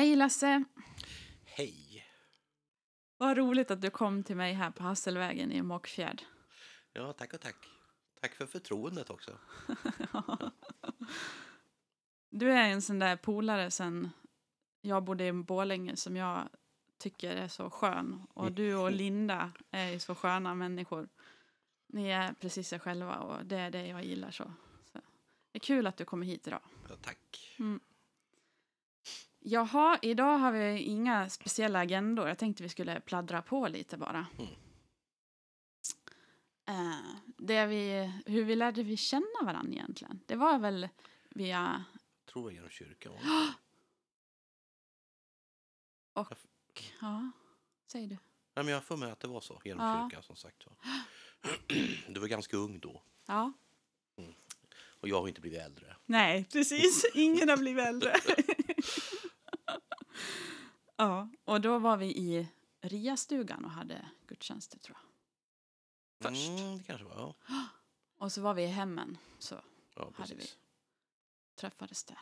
Hej Lasse! Hej! Vad roligt att du kom till mig här på Hasselvägen i Mockfjärd. Ja, tack och tack. Tack för förtroendet också. Du är en sån där polare sen jag bodde i Borlänge som jag tycker är så skön. Och du och Linda är ju så sköna människor. Ni är precis er själva och det är det jag gillar så. så. Det är kul att du kommer hit idag. Ja, tack. Jaha, idag har vi inga speciella agendor. Jag tänkte vi skulle pladdra på lite bara. Mm. Eh, det vi, hur vi lärde vi känna varandra egentligen? Det var väl via... Jag tror är genom kyrkan. Och, ja, säg du. Nej, men jag har för mig att det var så. Genom Ja. kyrkan som sagt. var. Du var ganska ung då. Ja. Och jag har inte blivit äldre. Nej, precis. Ingen har blivit äldre. ja, och då var vi i Riastugan och hade gudstjänster tror jag. Först. Mm, det kanske var. Ja, Och så var vi i hemmen, så ja Hade precis. träffades där.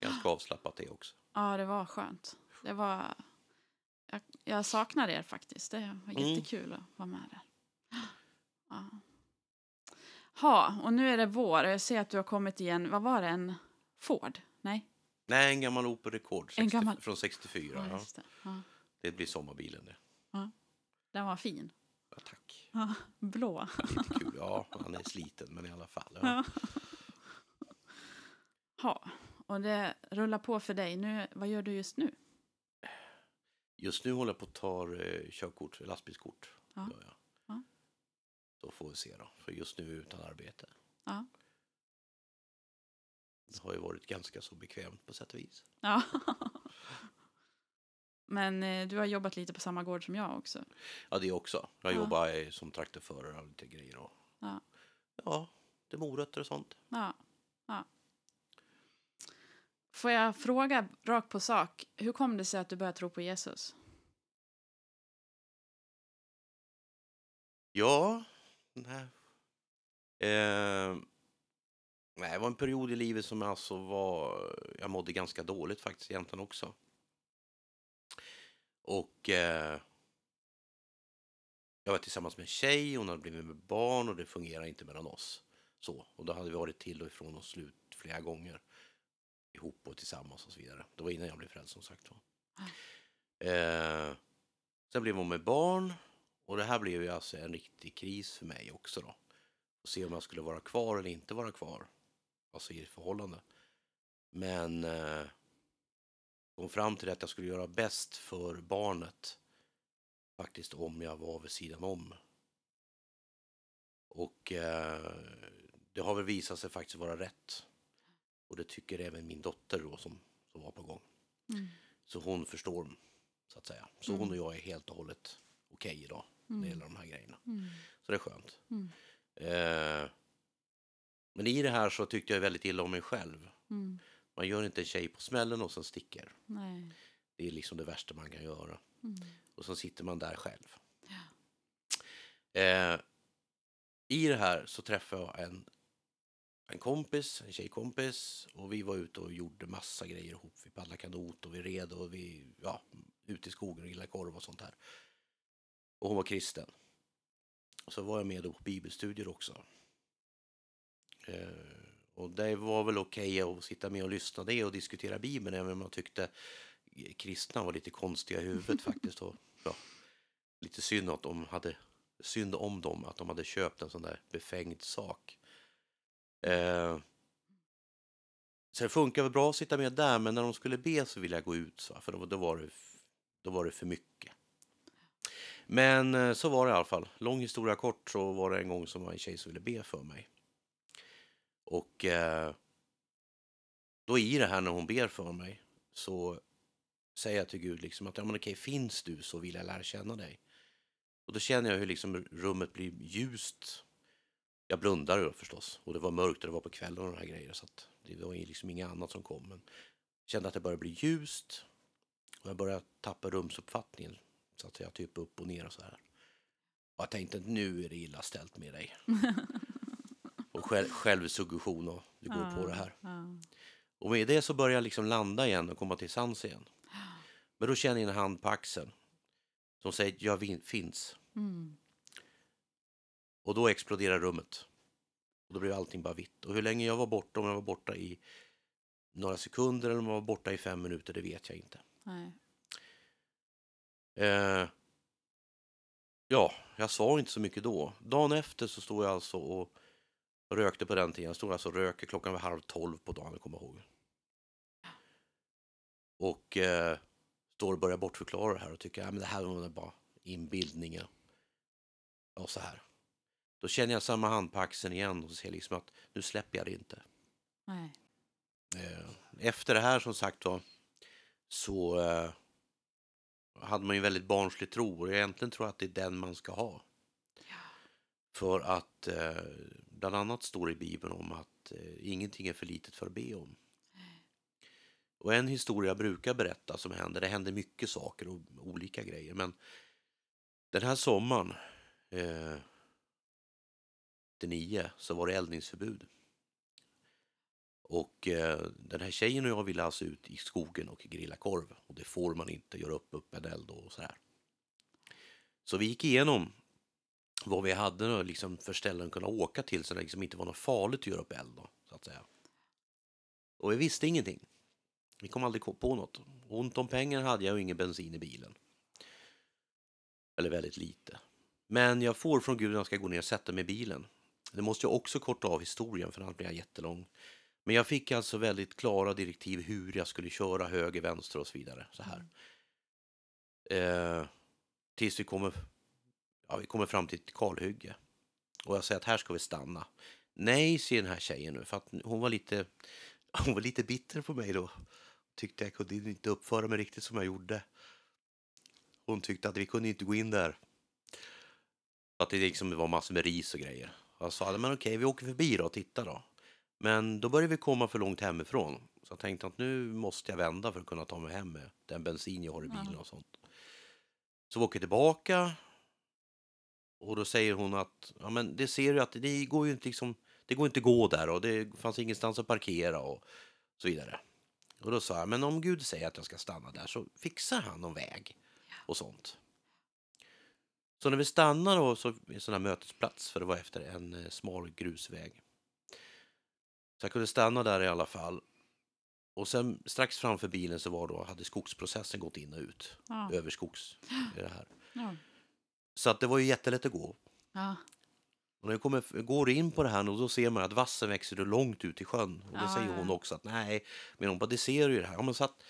Ganska avslappnat det också. Ja, det var skönt. Det var... Jag, jag saknar er faktiskt. Det var Mm. jättekul att vara med där. Ja. Ha, och nu är det vår. Jag ser att du har kommit igen. Vad var det? En Ford? Nej? En gammal Opel Rekord. En 60, gammal- Från 64. Ja, det. Ja. Det blir sommarbilen det. Den var fin. Ja, tack. Ja, blå. Lite kul. Ja, han är sliten men i alla fall. Ja. Ja. Och det rullar på för dig. Nu, vad gör du just nu? Just nu håller jag på att ta eh, körkort, lastbilskort. Ja. Ja. Så får vi se då. För just nu är jag utan arbete. Ja. Det har ju varit ganska så bekvämt på sätt och vis. Ja. Men eh, du har jobbat lite på samma gård som jag också. Ja, det också. Jag Ja. jobbar som traktorförare och lite grejer. Och, Ja. ja, det är morötter och sånt. Ja. ja. Får jag fråga rakt på sak, hur kom det sig att du började tro på Jesus? Ja, nej. Eh, nej, det var en period i livet som alltså var... Jag mådde ganska dåligt faktiskt egentligen också. Och eh, jag var tillsammans med en tjej, hon hade blivit med barn och det fungerade inte mellan oss. Så, och då hade vi varit till och ifrån oss slut flera gånger. Ihop och tillsammans och så vidare. Det var innan jag blev frälst som sagt. var. Eh, sen blev hon med barn och det här blev ju alltså en riktig kris för mig också då. Att se om jag skulle vara kvar eller inte vara kvar. Alltså i förhållande. Men eh, kom fram till att jag skulle göra bäst för barnet. Faktiskt om jag var vid sidan om. Och eh, det har väl visat sig faktiskt vara rätt. Och det tycker även min dotter då som, som var på gång. Mm. Så hon förstår, så att säga. Så Mm. hon och jag är helt och hållet okej idag när det gäller de här grejerna. Mm. Så det är skönt. Mm. Eh, men i det här så tyckte jag väldigt illa om mig själv. Mm. Man gör inte en tjej på smällen och sen sticker. Nej. Det är liksom det värsta man kan göra. Mm. Och så sitter man där själv. Ja. Eh, I det här så träffade jag en, en kompis, en tjejkompis. Och vi var ute och gjorde massa grejer ihop. Vi paddlade kanot och vi red och vi, ja, ute i skogen och grillade korv och sånt här. Och hon var kristen. Och så var jag med på bibelstudier också. Eh, och det var väl okej att sitta med och lyssna det och diskutera bibeln även om man tyckte kristna var lite konstiga i huvudet faktiskt. Och, ja, lite synd att de hade synd om dem att de hade köpt en sån där befängd sak. Eh, så det funkar väl bra att sitta med där men när de skulle be så ville jag gå ut så, för då, då, var det, då var det för mycket. Men eh, så var det i alla fall. Lång historia kort så var det en gång som var en tjej som ville be för mig. Och eh, då i det här när hon ber för mig så säger jag till Gud liksom att ja, men okej, finns du så vill jag lära känna dig. Och då känner jag hur liksom rummet blir ljust. Jag blundade då förstås och det var mörkt och det var på kvällen och de här grejerna så att det var liksom inget annat som kom. Men jag kände att det började bli ljust och jag började tappa rumsuppfattningen. Så att jag typ upp och ner och så här. Och jag tänkte nu är det illa ställt med dig. Och själv, självsuggestion och du går på det här. Och med det så börjar jag liksom landa igen och komma till sans igen. Men då känner jag en hand på axeln som säger jag vin- finns. Mm. Och då exploderar rummet. Och då blev allting bara vitt. Och hur länge jag var borta, om jag var borta i några sekunder eller om jag var borta i fem minuter, det vet jag inte. Eh, ja, jag sa inte så mycket då. Dagen efter så stod jag alltså och rökte på den tiden. Stod alltså och röker klockan var halv tolv på dagen, jag kommer ihåg. Och eh, står och börjar bortförklara det här och tycker att det här var bara inbildningar. Och så här. Då känner jag samma hand på axeln igen och ser liksom att nu släpper jag det inte. Nej. Eh, Efter det här som sagt var så eh, hade man ju väldigt barnslig tro och egentligen tror jag att det är den man ska ha. För att eh, bland annat står det i Bibeln om att eh, ingenting är för litet för att be om. Och en historia jag brukar berätta som händer, det händer mycket saker och olika grejer, men den här sommaren, eh, 89, så var det eldningsförbud. Och eh, den här tjejen och jag ville alltså ut i skogen och grilla korv. Och det får man inte, göra upp, upp en eld och sådär. Så vi gick igenom vad vi hade då, liksom för ställen att kunna åka till så det liksom inte var något farligt att göra upp eld då, så att säga. Och vi visste ingenting. Vi kom aldrig på något. Ont om pengar hade jag och ingen bensin i bilen. Eller väldigt lite. Men jag får från Gud att jag ska gå ner och sätta mig i bilen. Det måste jag också korta av historien för annars blir jag jättelång. Men jag fick alltså väldigt klara direktiv hur jag skulle köra höger, vänster och så vidare. Så här. Eh, tills vi kommer, ja, vi kommer fram till ett kalhygge. Och jag säger att här ska vi stanna. Nej, säger den här tjejen nu, för att hon var lite, hon var lite bitter på mig då. Tyckte jag kunde inte uppföra mig riktigt som jag gjorde. Hon tyckte att vi kunde inte gå in där. Att det liksom var massor med ris och grejer. Jag sa, men okej, vi åker förbi då och tittar då. Men då började vi komma för långt hemifrån. Så jag tänkte att nu måste jag vända för att kunna ta mig hem med den bensin jag har i bilen och sånt. Så vi åker tillbaka. Och då säger hon att, ja men det ser du att det går ju inte liksom, det går inte gå där och det fanns ingenstans att parkera och så vidare. Och då sa jag, men om Gud säger att jag ska stanna där så fixar han någon väg och sånt. Så när vi stannar då, så en sån här mötesplats, för det var efter en eh, smal grusväg. Så jag kunde stanna där i alla fall. Och sen strax framför bilen så var då, hade skogsprocessen gått in och ut. Ja. Över skogs... Det här. Ja. Så att det var ju jättelätt att gå. Ja. Och när jag kommer, går in på det här och då ser man att vassen växer långt ut i sjön. Och det Ja, säger hon också att nej, men hon bara, det ser ju det här. Ja, men så att,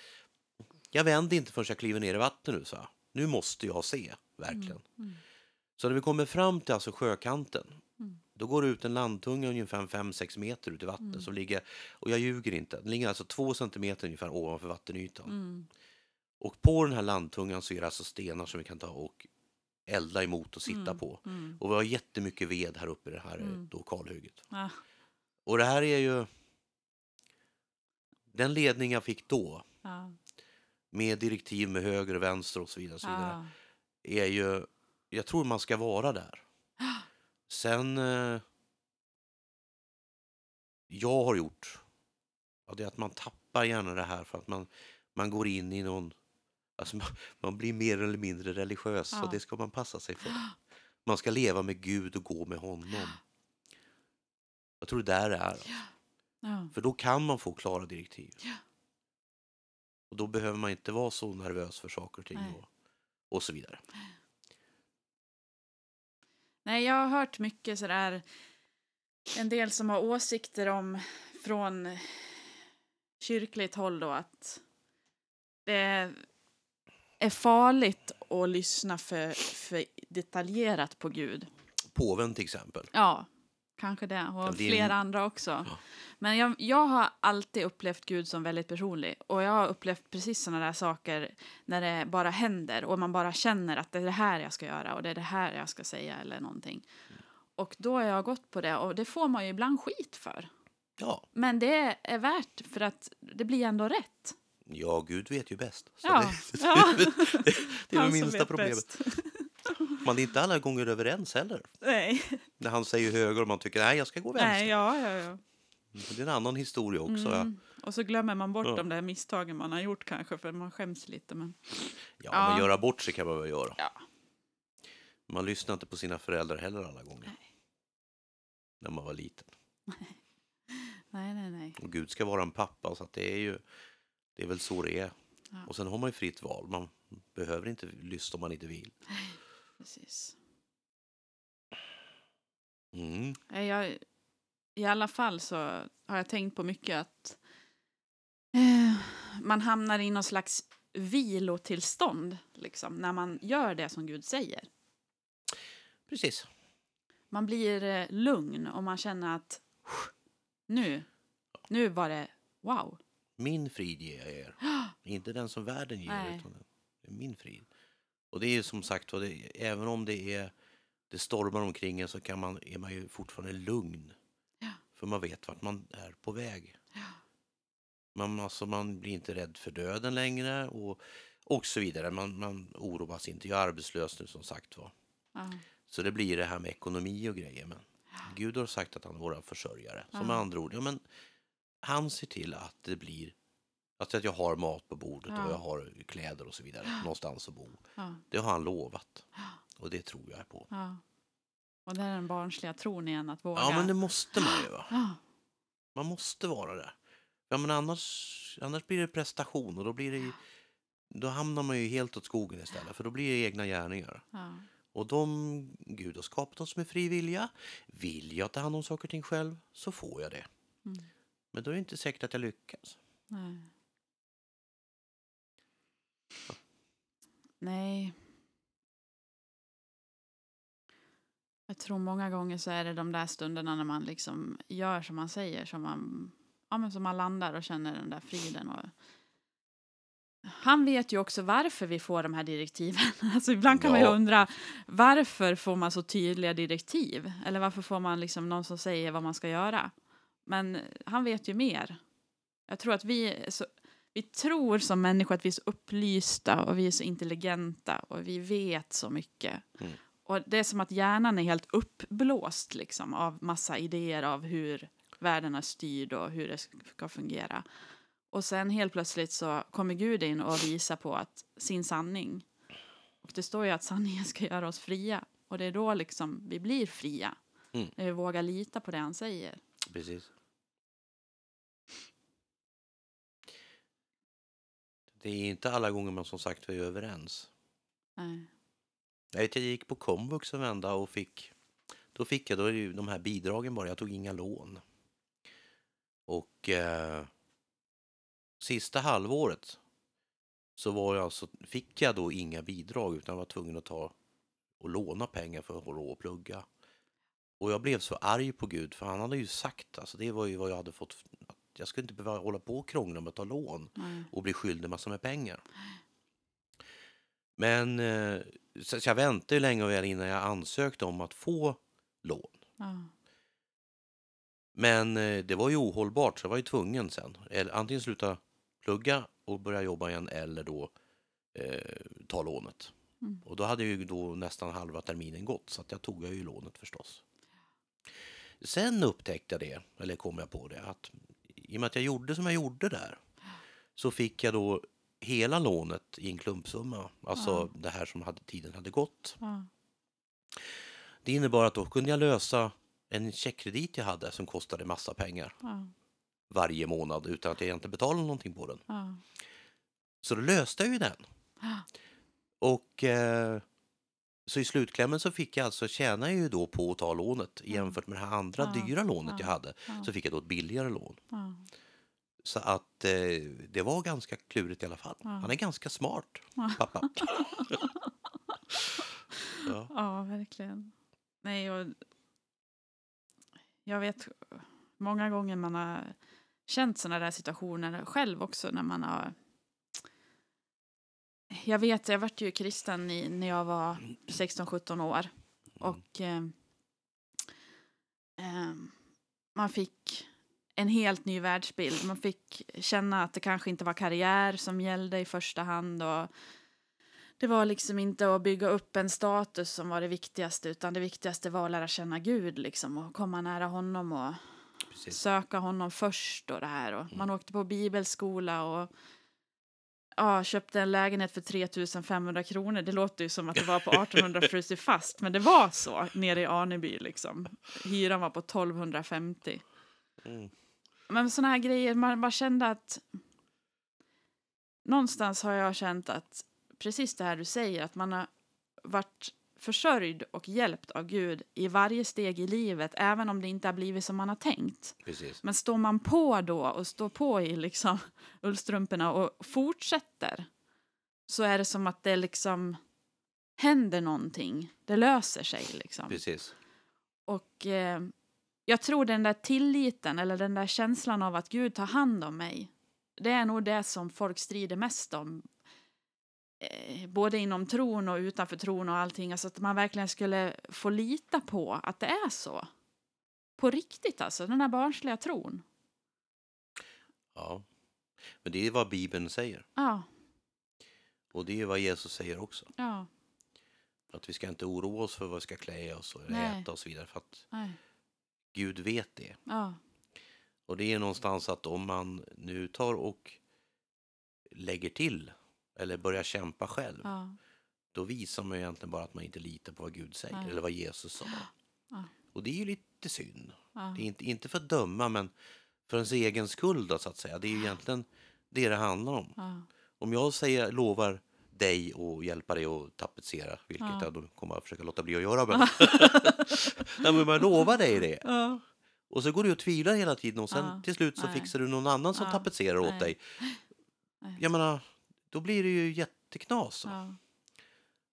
jag vänder inte förrän jag kliver ner i vattnet nu, så. Nu måste jag se, verkligen. Mm. Så när vi kommer fram till alltså sjökanten, Mm. då går det ut en landtunga ungefär 5-6 meter ut i vattnet Mm. som ligger, och jag ljuger inte, den ligger alltså 2 centimeter ungefär ovanför vattenytan. Mm. Och på den här landtungan så är det alltså stenar som vi kan ta och elda emot och sitta Mm. på. Mm. Och vi har jättemycket ved här uppe i det här Mm. då kalhygget. Ja. Och det här är ju den ledning jag fick då Ja. med direktiv med höger och vänster och så vidare, och så vidare Ja. är ju, jag tror man ska vara där. Sen, eh, jag har gjort, ja, det är att man tappar gärna det här för att man, man går in i någon, alltså man, blir mer eller mindre religiös Ja. och det ska man passa sig för. Man ska leva med Gud och gå med honom. Jag tror det där är, alltså. Ja. för då kan man få klara direktiv. Ja. Och då behöver man inte vara så nervös för saker och ting Nej. och, och så vidare. Nej, jag har hört mycket sådär. En del som har åsikter om från kyrkligt håll då att det är farligt att lyssna för, för detaljerat på Gud. Påven till exempel. Ja, kanske det. Ja, Och det är flera andra också. Ja. Men jag, jag har alltid upplevt Gud som väldigt personlig. Och jag har upplevt precis sådana där saker när det bara händer. Och man bara känner att det är det här jag ska göra och det är det här jag ska säga eller någonting. Och då har jag gått på det och det får man ju ibland skit för. Ja, Men det är värt för att det blir ändå rätt. Ja, Gud vet ju bäst. Så Ja, det, ja. det, det är det minsta problemet. bäst. Man är inte alla gånger överens heller. Nej, När han säger höger och man tycker nej, jag ska gå vänster. Nej ja, ja, ja. det är en annan historia också. Mm. Och så glömmer man bort Ja. de där misstagen man har gjort kanske för man skäms lite. Men... Ja, Ja. men göra bort sig kan man väl göra. Ja. Man lyssnar inte på sina föräldrar heller alla gånger. Nej. När man var liten. Nej, nej, nej. Och Gud ska vara en pappa, så att det är ju det är väl så det är. Ja. Och sen har man ju fritt val. Man behöver inte lyssna om man inte vill. Precis. Mm. Nej, Jag, I alla fall så har jag tänkt på mycket att eh, man hamnar i någon slags vilotillstånd liksom, när man gör det som Gud säger. Precis. Man blir eh, lugn och man känner att nu, nu var det wow. Min frid ger jag er. Inte den som världen ger, Nej. utan min frid. Och det är som sagt, det, även om det är det stormar omkring en så kan man, är man ju fortfarande lugn. Ja. För man vet vart man är på väg. Ja. Man, alltså, man blir inte rädd för döden längre och, och så vidare. Man, man oroas inte. Jag är arbetslös nu som sagt var. Ja. Så det blir det här med ekonomi och grejer. Men Gud har sagt att han är vår försörjare. Ja. med andra ord, ja, men han ser till att det blir att jag har mat på bordet Ja. och jag har kläder och så vidare. Någonstans att bo. Ja. Det har han lovat. Och det tror jag på. Ja. Och det är den barnsliga tron igen, att våga. Ja, men det måste man ju. Va? Man måste vara det. Ja, men annars, annars blir det prestation och då blir det Då hamnar man ju helt åt skogen istället. För då blir det egna gärningar. Och de Gud har skapat oss med fri vilja. Vill jag ta hand om saker och ting själv så får jag det. Mm. Men då är det inte säkert att jag lyckas. Nej. Nej. Jag tror många gånger så är det de där stunderna när man liksom gör som man säger, som man, ja, men som man landar och känner den där friden. Och... Han vet ju också varför vi får de här direktiven. Alltså ibland kan man ju Ja. undra varför får man så tydliga direktiv? Eller varför får man liksom någon som säger vad man ska göra? Men han vet ju mer. Jag tror att vi så, vi tror som människor att vi är så upplysta och vi är så intelligenta och vi vet så mycket. Mm. Och det är som att hjärnan är helt uppblåst liksom, av massa idéer av hur världen är styrd och hur det ska fungera. Och sen helt plötsligt så kommer Gud in och visar på att sin sanning. Och det står ju att sanningen ska göra oss fria. Och det är då liksom vi blir fria. Mm. När vi vågar lita på det han säger. Precis. Det är inte alla gånger man som sagt är överens. Nej. Jag vet, jag gick på komvux en vända och fick, då fick jag då ju de här bidragen bara, jag tog inga lån. Och eh, sista halvåret så var jag alltså, fick jag då inga bidrag utan var tvungen att ta och låna pengar för att råd att plugga. Och jag blev så arg på Gud för han hade ju sagt, alltså det var ju vad jag hade fått, jag skulle inte behöva hålla på och krångla med att ta lån Nej. och bli skyldig massor med pengar. Men eh, så jag väntade ju länge och väl innan jag ansökte om att få lån. Ja. Men eh, det var ju ohållbart så jag var ju tvungen sen. Eller, antingen sluta plugga och börja jobba igen eller då eh, ta lånet. Mm. Och då hade ju då nästan halva terminen gått så att jag tog jag ju lånet förstås. Sen upptäckte jag det, eller kom jag på det, att i och med att jag gjorde som jag gjorde där så fick jag då hela lånet i en klumpsumma. Alltså Ja. det här som hade, tiden hade gått. Ja. Det innebar att då kunde jag lösa en checkkredit jag hade som kostade massa pengar Ja. varje månad utan att jag egentligen betalade någonting på den. Så då löste jag ju den. Och eh, så i slutklämmen så fick jag alltså tjäna jag ju då på att ta lånet jämfört med det här andra Ja. dyra lånet Ja. jag hade. Ja. Så fick jag då ett billigare lån. Så att eh, det var ganska klurigt i alla fall. Han är ganska smart, Ja. pappa. ja. Verkligen. Nej, och jag vet många gånger man har känt sådana där situationer själv också när man har jag vet, jag vart ju kristen i, när jag var 16-17 år. Och eh, eh, man fick en helt ny världsbild. Man fick känna att det kanske inte var karriär som gällde i första hand. Och det var liksom inte att bygga upp en status som var det viktigaste utan det viktigaste var att lära känna Gud liksom, och komma nära honom. Och Precis. söka honom först och det här. Och Man åkte på bibelskola och ja, köpte en lägenhet för 3500 kronor. Det låter ju som att det var på 1800 frusit fast, men det var så nere i Aneby liksom. Hyran var på 1250. Mm. Men såna här grejer, man bara kände att någonstans har jag känt att precis det här du säger, att man har varit försörjd och hjälpt av Gud i varje steg i livet, även om det inte har blivit som man har tänkt. Precis. Men står man på då och står på i liksom ullstrumporna och fortsätter så är det som att det liksom händer någonting. Det löser sig liksom. Precis. Och eh, jag tror den där tilliten eller den där känslan av att Gud tar hand om mig. Det är nog det som folk strider mest om. Eh, både inom tron och utanför tron och allting. Alltså att man verkligen skulle få lita på att det är så. På riktigt alltså, den här barnsliga tron. Ja. Men det är vad Bibeln säger. Ja, Och det är vad Jesus säger också. ja, Att vi ska inte oroa oss för vad vi ska klä oss och Nej. äta och så vidare. För att nej, Gud vet det. ja, Och det är någonstans att om man nu tar och lägger till eller börjar kämpa själv. ja, Då visar man ju egentligen bara att man inte litar på vad Gud säger Nej. eller vad Jesus sa. Ja. Och det är ju lite synd. ja, Det är inte, inte för att döma men för ens egen skull då, så att säga. Det är ju egentligen det det handlar om. Om jag säger, lovar dig och hjälpa dig att tapetsera, vilket Ja. jag då kommer att försöka låta bli att göra. Men, Nej, men man lovar dig det. Och så går du och tvivlar hela tiden och sen till slut så Nej. fixar du någon annan som tapetserar åt dig. Jag menar, då blir det ju jätteknas. ja,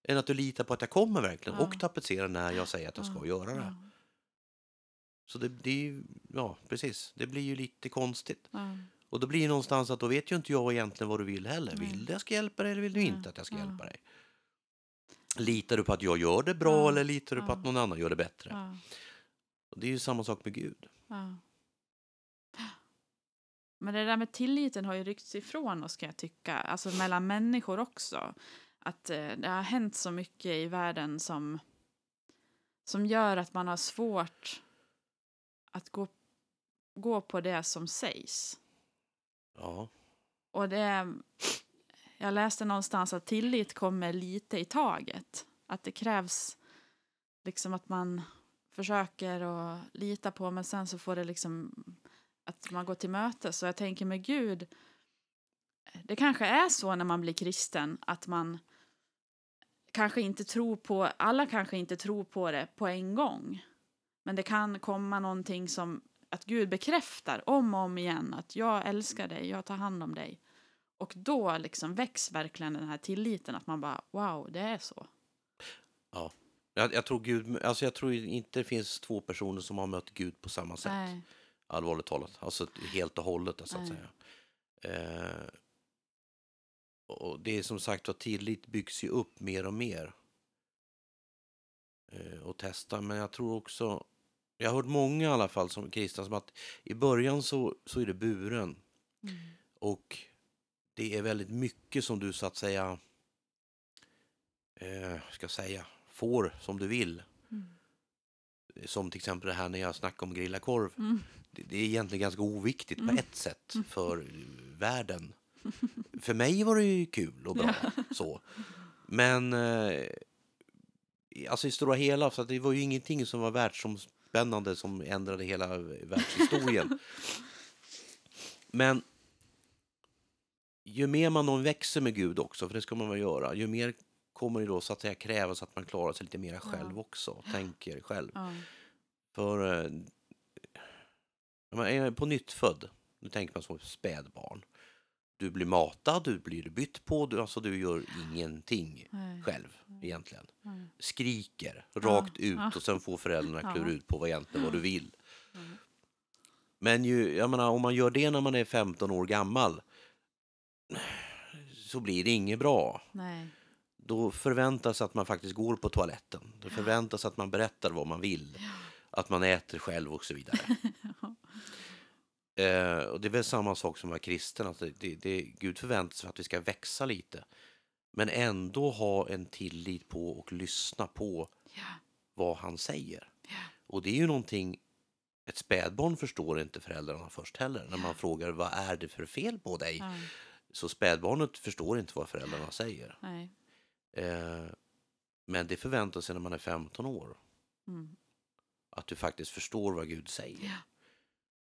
Än att du litar på att jag kommer verkligen Ja. och tapetserar när jag säger att jag ska göra det. Så det, det är ju, ja precis, det blir ju lite konstigt. Och då blir det någonstans att då vet ju inte jag egentligen vad du vill heller. Nej. Vill du jag ska hjälpa dig eller vill du inte att jag ska hjälpa dig? Litar du på att jag gör det bra eller litar du på att någon annan gör det bättre? det är ju samma sak med Gud. Men det där med tilliten har ju ryckts ifrån oss kan jag tycka, alltså mellan människor också. Att eh, det har hänt så mycket i världen som, som gör att man har svårt att gå, gå på det som sägs. Ja, Och det, jag läste någonstans att tillit kommer lite i taget. Att det krävs liksom att man försöker att lita på men sen så får det liksom att man går till möte. Så jag tänker med Gud, det kanske är så när man blir kristen att man kanske inte tror på, alla kanske inte tror på det på en gång. Men det kan komma någonting som att Gud bekräftar om och om igen att jag älskar dig, jag tar hand om dig. Och då liksom väcks verkligen den här tilliten att man bara wow, det är så. jag, jag, tror Gud, alltså jag tror inte det finns två personer som har mött Gud på samma sätt. Nej, Allvarligt talat. Alltså helt och hållet så att säga. Eh, och det är som sagt att tillit byggs ju upp mer och mer. Eh, och testa. Men jag tror också, jag har hört många i alla fall som kristna som att i början så, så är det buren. mm. Och det är väldigt mycket som du så att säga, eh, ska säga, får som du vill. Mm. Som till exempel det här när jag snackade om grilla korv. Mm. Det, är egentligen ganska oviktigt Mm. på ett sätt för världen. För mig var det ju kul och bra. så. Men eh, alltså i stora hela, så det var ju ingenting som var världsomspännande som ändrade hela världshistorien. Men ju mer man växer med Gud också, för det ska man väl göra, ju mer kommer det då så att säga krävas att man klarar sig lite mer själv också, tänker själv. För eh, man är på nytt född, nu tänker man som spädbarn. Du blir matad, du blir bytt på, du, alltså du gör ingenting nej, själv egentligen. nej. Skriker rakt ut ja. och sen får föräldrarna Ja. klura ut på vad egentligen vad du vill. Mm. Men ju, jag menar, om man gör det när man är 15 år gammal så blir det inget bra. nej. Då förväntas att man faktiskt går på toaletten. Det förväntas att man berättar vad man vill. Att man äter själv och så vidare. Eh, och det är väl samma sak som att vara kristen. Att det, det, det, Gud förväntar sig att vi ska växa lite. Men ändå ha en tillit på och lyssna på Ja, vad han säger. ja, Och det är ju någonting ett spädbarn förstår inte föräldrarna först heller. När man frågar vad är det för fel på dig? Så spädbarnet förstår inte vad föräldrarna säger. Eh, men det förväntar sig när man är 15 år. Mm. Att du faktiskt förstår vad Gud säger. Ja.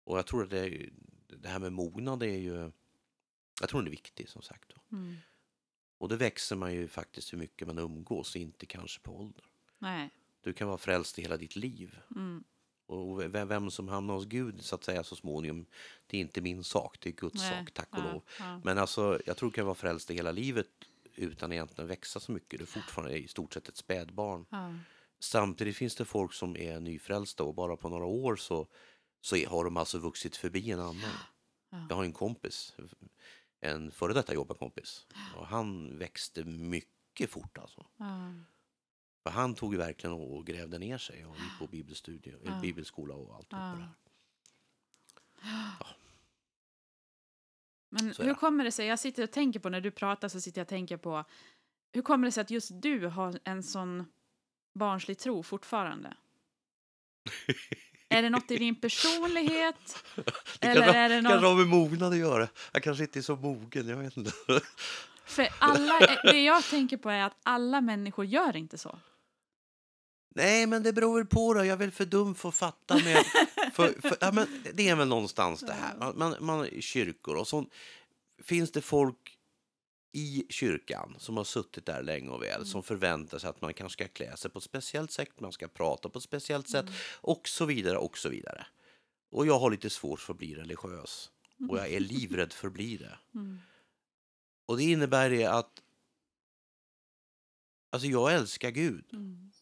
Och jag tror att det, är, det här med mognad är ju... Jag tror det är viktigt som sagt. Mm. Och det växer man ju faktiskt hur mycket man umgås, inte kanske på ålder. Nej. Du kan vara frälst i hela ditt liv. Mm. Och vem, vem som hamnar hos Gud så att säga så småningom, det är inte min sak, det är Guds Nej. sak, tack och Ja, lov. ja. Men alltså, jag tror du kan vara frälst i hela livet utan egentligen växa så mycket. Du är fortfarande i stort sett ett spädbarn. Ja. Samtidigt finns det folk som är nyfrälsta och bara på några år så, så har de alltså vuxit förbi en annan. Ja. Jag har en kompis, en före detta jobbarkompis. Och han växte mycket fort alltså. Ja. För han tog verkligen och grävde ner sig och gick på bibelstudie, eller Ja. bibelskola och allt Ja. det. Men hur kommer det sig, jag sitter och tänker på när du pratar så sitter jag och tänker på hur kommer det sig att just du har en sån barnslig tro fortfarande? är det något i din personlighet? Det Eller kan, är det något... ha med mognad att göra. Jag kanske inte är så mogen, jag vet inte. För alla, det jag tänker på är att alla människor gör inte så. Nej, men det beror väl på då. Jag är väl för dum för att fatta. Med, för, för, ja, men det är väl någonstans det här. Man, man, man, kyrkor och så finns det folk i kyrkan som har suttit där länge och väl som förväntar sig att man kanske ska klä sig på ett speciellt sätt, man ska prata på ett speciellt sätt och så vidare och så vidare. Och jag har lite svårt för att bli religiös och jag är livrädd för att bli det. Mm. Och det innebär det att alltså jag älskar Gud. Mm.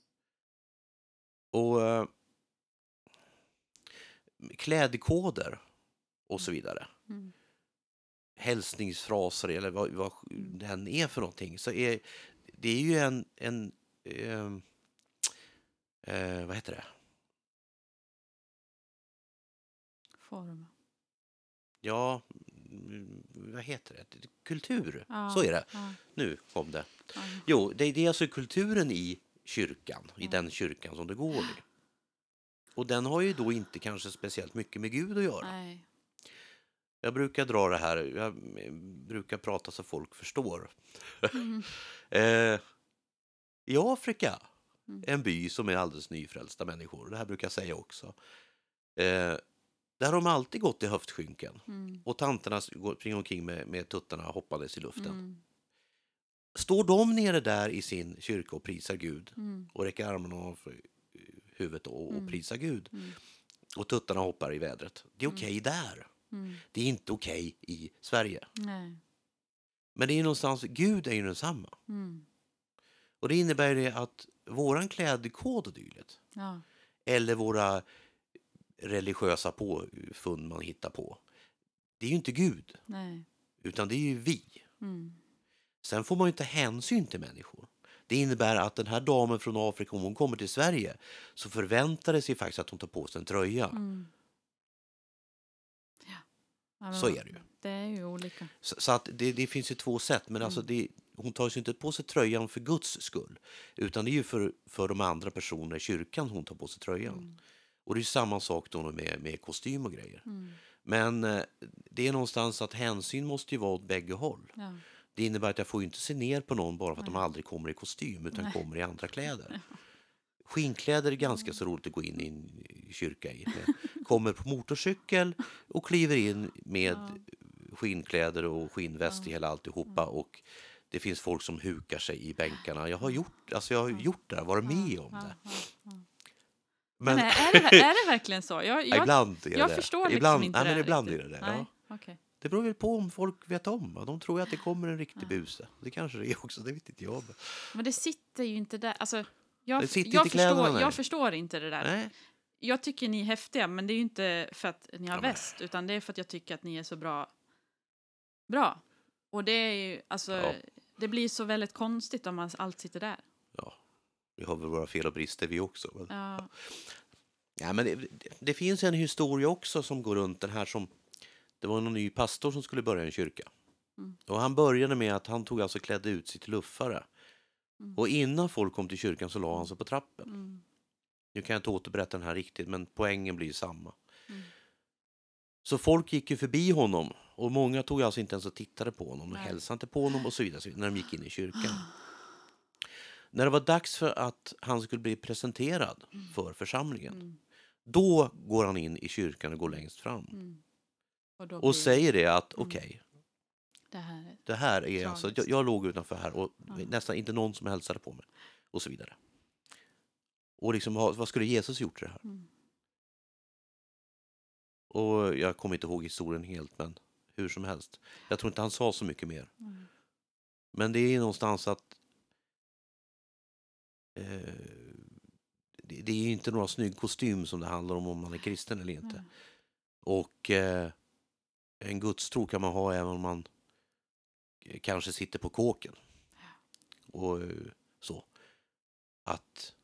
Och eh, klädkoder och så vidare. Mm. Hälsningsfraser eller vad, vad den är för någonting. Så är, det är ju en, en eh, eh, vad heter det? Form. Ja, mm, vad heter det? Kultur. Ja, Så är det. Ja, Nu kom det. ja. Jo, det, det är alltså kulturen i kyrkan, i den kyrkan som det går i. Och den har ju då inte kanske speciellt mycket med Gud att göra. Nej. Jag brukar dra det här, jag brukar prata så folk förstår. Mm. Eh, I Afrika, Mm. en by som är alldeles nyfrälsta människor, det här brukar jag säga också. Eh, där har de alltid gått i höftskynken Mm. och tanterna springer omkring med, med tuttarna hoppandes i luften. Mm. Står de nere där i sin kyrka och prisar Gud Mm. och räcker armarna ovanför huvudet och, och prisar Gud och tuttarna hoppar i vädret. Det är okej där. Mm. Det är inte okej i Sverige. Nej. Men det är någonstans, Gud är ju densamma. Mm. Och det innebär det att våran klädkod och dylikt, Ja. eller våra religiösa påfund man hittar på, det är ju inte Gud, Nej. utan det är ju vi. Mm. Sen får man ju inte hänsyn till människor. Det innebär att den här damen från Afrika, om hon kommer till Sverige, så förväntar det sig faktiskt att hon tar på sig en tröja. Mm. Ja. Så är det ju. Det är ju olika. Så, så att det, det finns ju två sätt, men alltså det, hon tar sig inte på sig tröjan för Guds skull, utan det är ju för, för de andra personerna i kyrkan hon tar på sig tröjan. Och det är ju samma sak då med, med kostym och grejer. Mm. Men eh, det är någonstans att hänsyn måste ju vara åt bägge håll. Ja. Det innebär att jag får ju inte se ner på någon bara för att de Nej. aldrig kommer i kostym utan Nej. kommer i andra kläder. Skinnkläder är ganska så roligt att gå in i en kyrka i. Kommer på motorcykel och kliver in med skinnkläder och skinnväst i hela alltihopa och det finns folk som hukar sig i bänkarna. Jag har gjort, alltså jag har gjort det, varit med om det. Men, Men är, det, är det verkligen så? Jag, jag, ibland är jag det. förstår liksom ibland, inte nej, det men ibland riktigt. är det det. Nej, Ja. okej. Det beror väl på om folk vet om. De tror att det kommer en riktig buse. Det kanske det är också, det vet inte jag. men- Men det sitter ju inte där. Alltså, jag, Det sitter jag, inte förstår, jag förstår inte det där. Nej. Jag tycker ni är häftiga, men det är ju inte för att ni har Ja, väst, utan det är för att jag tycker att ni är så bra. Bra. Och det är ju, alltså, Ja. det blir så väldigt konstigt om man allt sitter där. Ja, vi har väl våra fel och brister vi också. Men... Ja. Ja, men det, det finns en historia också som går runt den här som... Det var någon ny pastor som skulle börja en kyrka. Mm. Och han började med att han tog alltså klädde ut sig till luffare. Mm. Och innan folk kom till kyrkan så la han sig på trappen. Mm. Nu kan jag inte återberätta den här riktigt, men poängen blir samma. Mm. Så folk gick ju förbi honom och många tog alltså inte ens och tittade på honom och hälsade inte på honom och så vidare, när de gick in i kyrkan. När det var dags för att han skulle bli presenterad för församlingen, Mm. då går han in i kyrkan och går längst fram Mm. Och, och säger det att Mm. okej, det här det här är alltså, jag, jag låg utanför här och Ja. nästan inte någon som hälsade på mig och så vidare. Och liksom, vad skulle Jesus gjort i det här? mm. Och jag kommer inte ihåg historien helt, men hur som helst. Jag tror inte han sa så mycket mer. Mm. Men det är någonstans att eh, det, det är ju inte några snygg kostym som det handlar om om man är kristen eller inte. Nej. Och eh, en gudstro kan man ha även om man kanske sitter på kåken. Och så. Att,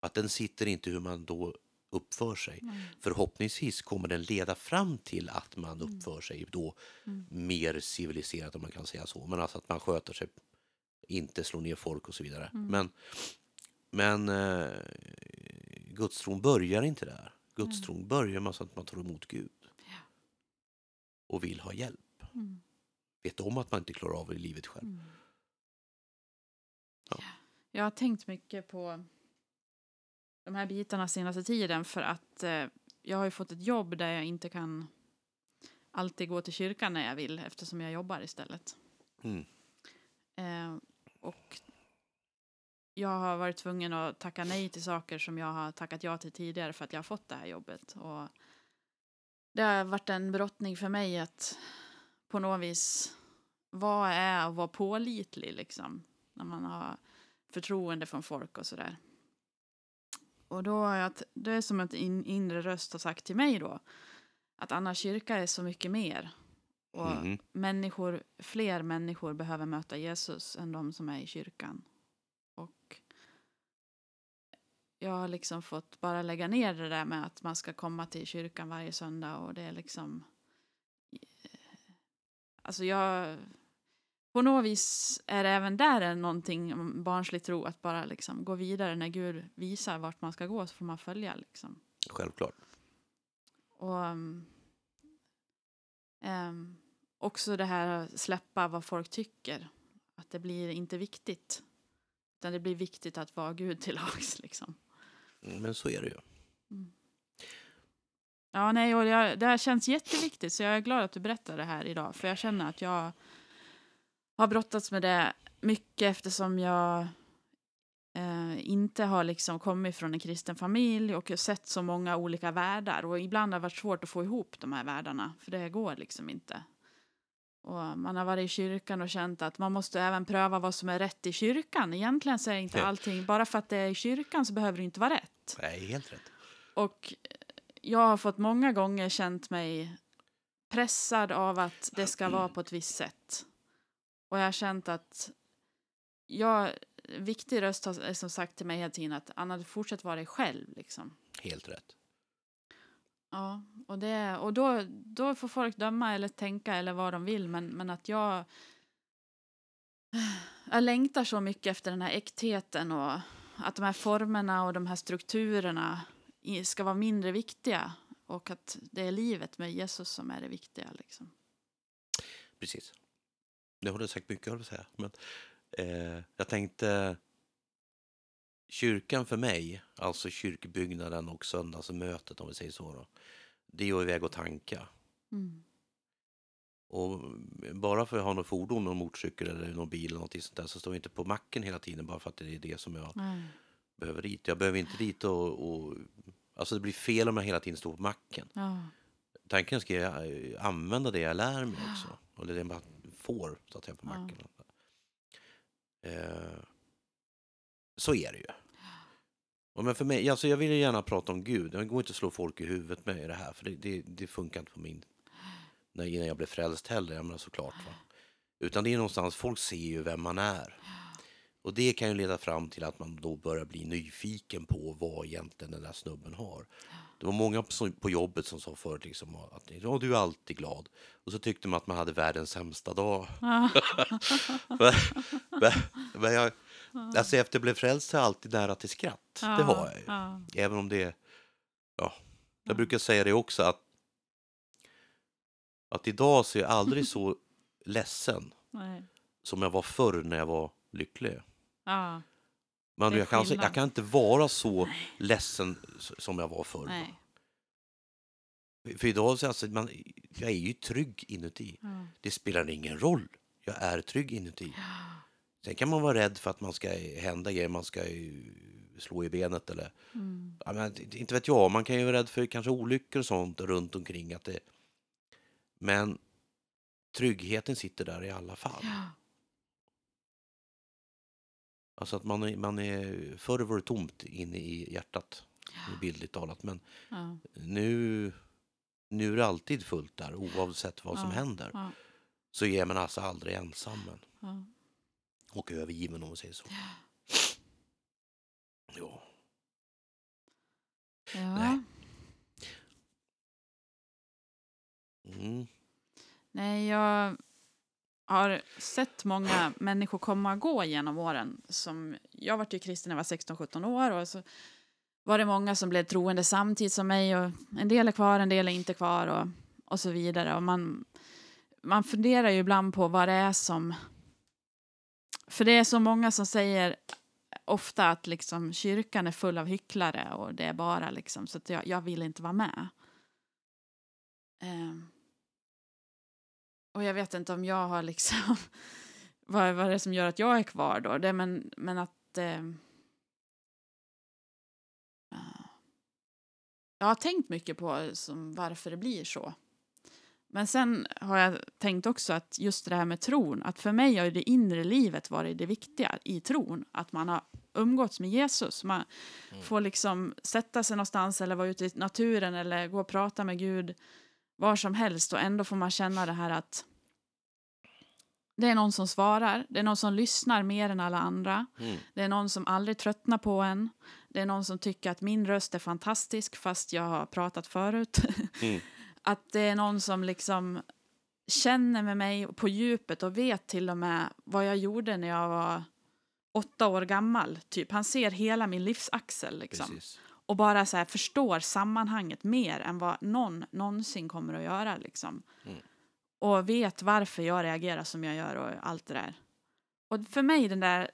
att den sitter inte hur man då uppför sig. Nej. Förhoppningsvis kommer den leda fram till att man Mm. uppför sig då Mm. mer civiliserat om man kan säga så. Men alltså att man sköter sig, inte slår ner folk och så vidare. Mm. Men, men eh, gudstron börjar inte där. Gudstron börjar med att man tar emot Gud. Ja. Och vill ha hjälp. Mm. Vet om att man inte klarar av det i livet själv. Mm. Ja. Jag har tänkt mycket på de här bitarna senaste tiden för att eh, jag har ju fått ett jobb där jag inte kan alltid gå till kyrkan när jag vill eftersom jag jobbar istället. Mm. Eh, och jag har varit tvungen att tacka nej till saker som jag har tackat ja till tidigare för att jag har fått det här jobbet. Och det har varit en brottning för mig att på något vis, vad är att vara pålitlig liksom? När man har förtroende från folk och sådär. Och då har jag, det är som att en inre röst har sagt till mig då, att Anna kyrka är så mycket mer. Och Mhm. människor, fler människor behöver möta Jesus än de som är i kyrkan. Och jag har liksom fått bara lägga ner det där med att man ska komma till kyrkan varje söndag och det är liksom... Alltså jag... På något vis är det även där någonting barnslig tro att bara liksom gå vidare när Gud visar vart man ska gå så får man följa liksom. Självklart. Och um, ehm, också det här att släppa vad folk tycker. Att det blir inte viktigt. Utan det blir viktigt att vara Gud till lags liksom. Mm, Men så är det ju. Ja, nej, och jag, det här känns jätteviktigt så jag är glad att du berättar det här idag. För jag känner att jag har brottats med det mycket eftersom jag eh, inte har liksom kommit från en kristen familj och sett så många olika världar. Och ibland har det varit svårt att få ihop de här världarna, för det går liksom inte. Och man har varit i kyrkan och känt att man måste även pröva vad som är rätt i kyrkan. Egentligen så är inte allting, bara för att det är i kyrkan så behöver det inte vara rätt. Nej, helt rätt. Och jag har fått många gånger känt mig pressad av att det ska vara på ett visst sätt. Och jag har känt att jag, viktig röst har som sagt till mig hela tiden att Anna, du fortsätt vara dig själv liksom. Helt rätt. Ja, och, det, och då, då får folk döma eller tänka eller vad de vill, men, men att jag jag längtar så mycket efter den här äktheten och att de här formerna och de här strukturerna ska vara mindre viktiga och att det är livet med Jesus som är det viktiga. Liksom. Precis. Det har du sagt mycket av att säga. Men, eh, jag tänkte kyrkan för mig, alltså kyrkbyggnaden och söndagsmötet om vi säger så. Då, det är att iväg och tanka. Mm. Och bara för att jag har något fordon, någon motorcykel eller någon bil eller något sånt där så står jag inte på macken hela tiden bara för att det är det som jag Nej. Behöver dit. Jag behöver inte dit och, och alltså det blir fel om jag hela tiden står på macken. Ja. Tanken ska jag eh, använda det jag lär mig också. Och det är det man får så att säga på Ja. macken. Eh, så är det ju. Och men för mig, alltså jag vill ju gärna prata om Gud. Det går inte att slå folk i huvudet med det här. För det, det, det funkar inte på min... När, innan jag blev frälst heller, jag menar såklart. Va? Utan det är någonstans, folk ser ju vem man är. Och det kan ju leda fram till att man då börjar bli nyfiken på vad egentligen den där snubben har. Det var många på- jobbet som sa förut liksom att ja, du är alltid glad. Och så tyckte man att man hade världens sämsta dag. Men, men, men jag, alltså efter jag blev frälst är jag alltid nära till skratt. Det har jag ju. Även om det, ja, jag brukar säga det också att att idag så är jag aldrig så ledsen Nej. som jag var förr när jag var lycklig. Ja. Men jag kan, alltså- jag kan inte vara så ledsen s- som jag var förr. Nej. För idag så alltså, man, jag är ju trygg inuti. Ja. Det spelar ingen roll. Jag är trygg inuti. Sen kan man vara rädd för att man ska hända grejer, man ska slå i benet eller Mm. ja, men, inte vet jag, man kan ju vara rädd för kanske olyckor och sånt runt omkring. Att det, men tryggheten sitter där i alla fall. Ja. Alltså att man är, man är, förr var det tomt inne i hjärtat, bildligt talat. Men Ja. nu, nu är det alltid fullt där, oavsett vad som Ja. händer. Ja. Så är man alltså aldrig ensam men, och övergiven om man säger så. Ja. Ja. Nej. Mm. Nej, jag har sett många människor komma och gå genom åren. Som, jag var ju kristen när jag var 16-17 år och så var det många som blev troende samtidigt som mig. Och en del är kvar, en del är inte kvar och, och så vidare. Och man, man funderar ju ibland på vad det är som... För det är så många som säger ofta att liksom kyrkan är full av hycklare och det är bara liksom så att jag, jag vill inte vara med. Ehm. Och jag vet inte om jag har liksom... vad, vad är det som gör att jag är kvar då? Det, men, men att... Eh, ja. jag har tänkt mycket på som varför det blir så. Men sen har jag tänkt också att just det här med tron, att för mig har det inre livet varit det viktiga i tron. Att man har umgåtts med Jesus. Man får liksom sätta sig någonstans eller vara ute i naturen eller gå och prata med Gud var som helst och ändå får man känna det här att det är någon som svarar, det är någon som lyssnar mer än alla andra, Mm. det är någon som aldrig tröttnar på en, det är någon som tycker att min röst är fantastisk fast jag har pratat förut. Mm. Att det är någon som liksom känner med mig på djupet och vet till och med vad jag gjorde när jag var åtta år gammal. Typ. Han ser hela min livsaxel liksom Precis. Och bara så här förstår sammanhanget mer än vad någon någonsin kommer att göra. Liksom. Mm. Och vet varför jag reagerar som jag gör och allt det där. Och för mig den där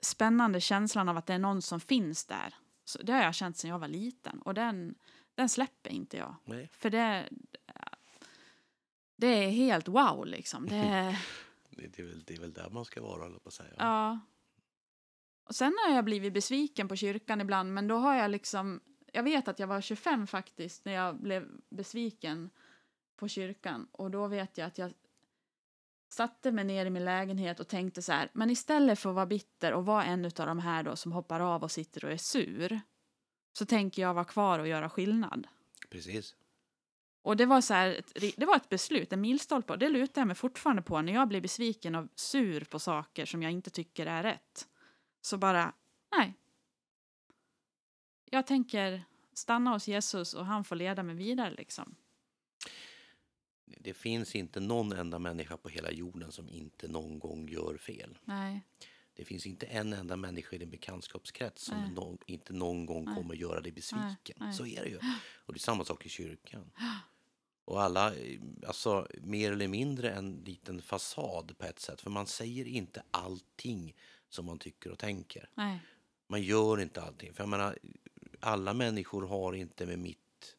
spännande känslan av att det är någon som finns där. Så det har jag känt sedan jag var liten och den, den släpper inte jag. Nej. För det, det är helt wow liksom. Det Det, är väl, det är väl där man ska vara, eller på att säga. Ja. Och sen har jag blivit besviken på kyrkan ibland, men då har jag liksom... Jag vet att jag var 25 faktiskt när jag blev besviken på kyrkan. Och då vet jag att jag satte mig ner i min lägenhet och tänkte så här, men istället för att vara bitter och vara en av de här då som hoppar av och sitter och är sur, så tänker jag vara kvar och göra skillnad. Precis. Och det var, så här, det var ett beslut, en milstolpe. Och det lutar jag mig fortfarande på när jag blir besviken och sur på saker som jag inte tycker är rätt. Så bara, nej. Jag tänker stanna hos Jesus och han får leda mig vidare liksom. Det finns inte någon enda människa på hela jorden som inte någon gång gör fel. Nej, Det finns inte en enda människa i din bekantskapskrets som Nej. nå- inte någon gång Nej. kommer göra dig besviken. nej. Så är det ju. Och det är samma sak i kyrkan. Och alla, alltså mer eller mindre en liten fasad på ett sätt. För man säger inte allting som man tycker och tänker. nej, Man gör inte allting. För jag menar, alla människor har inte med mitt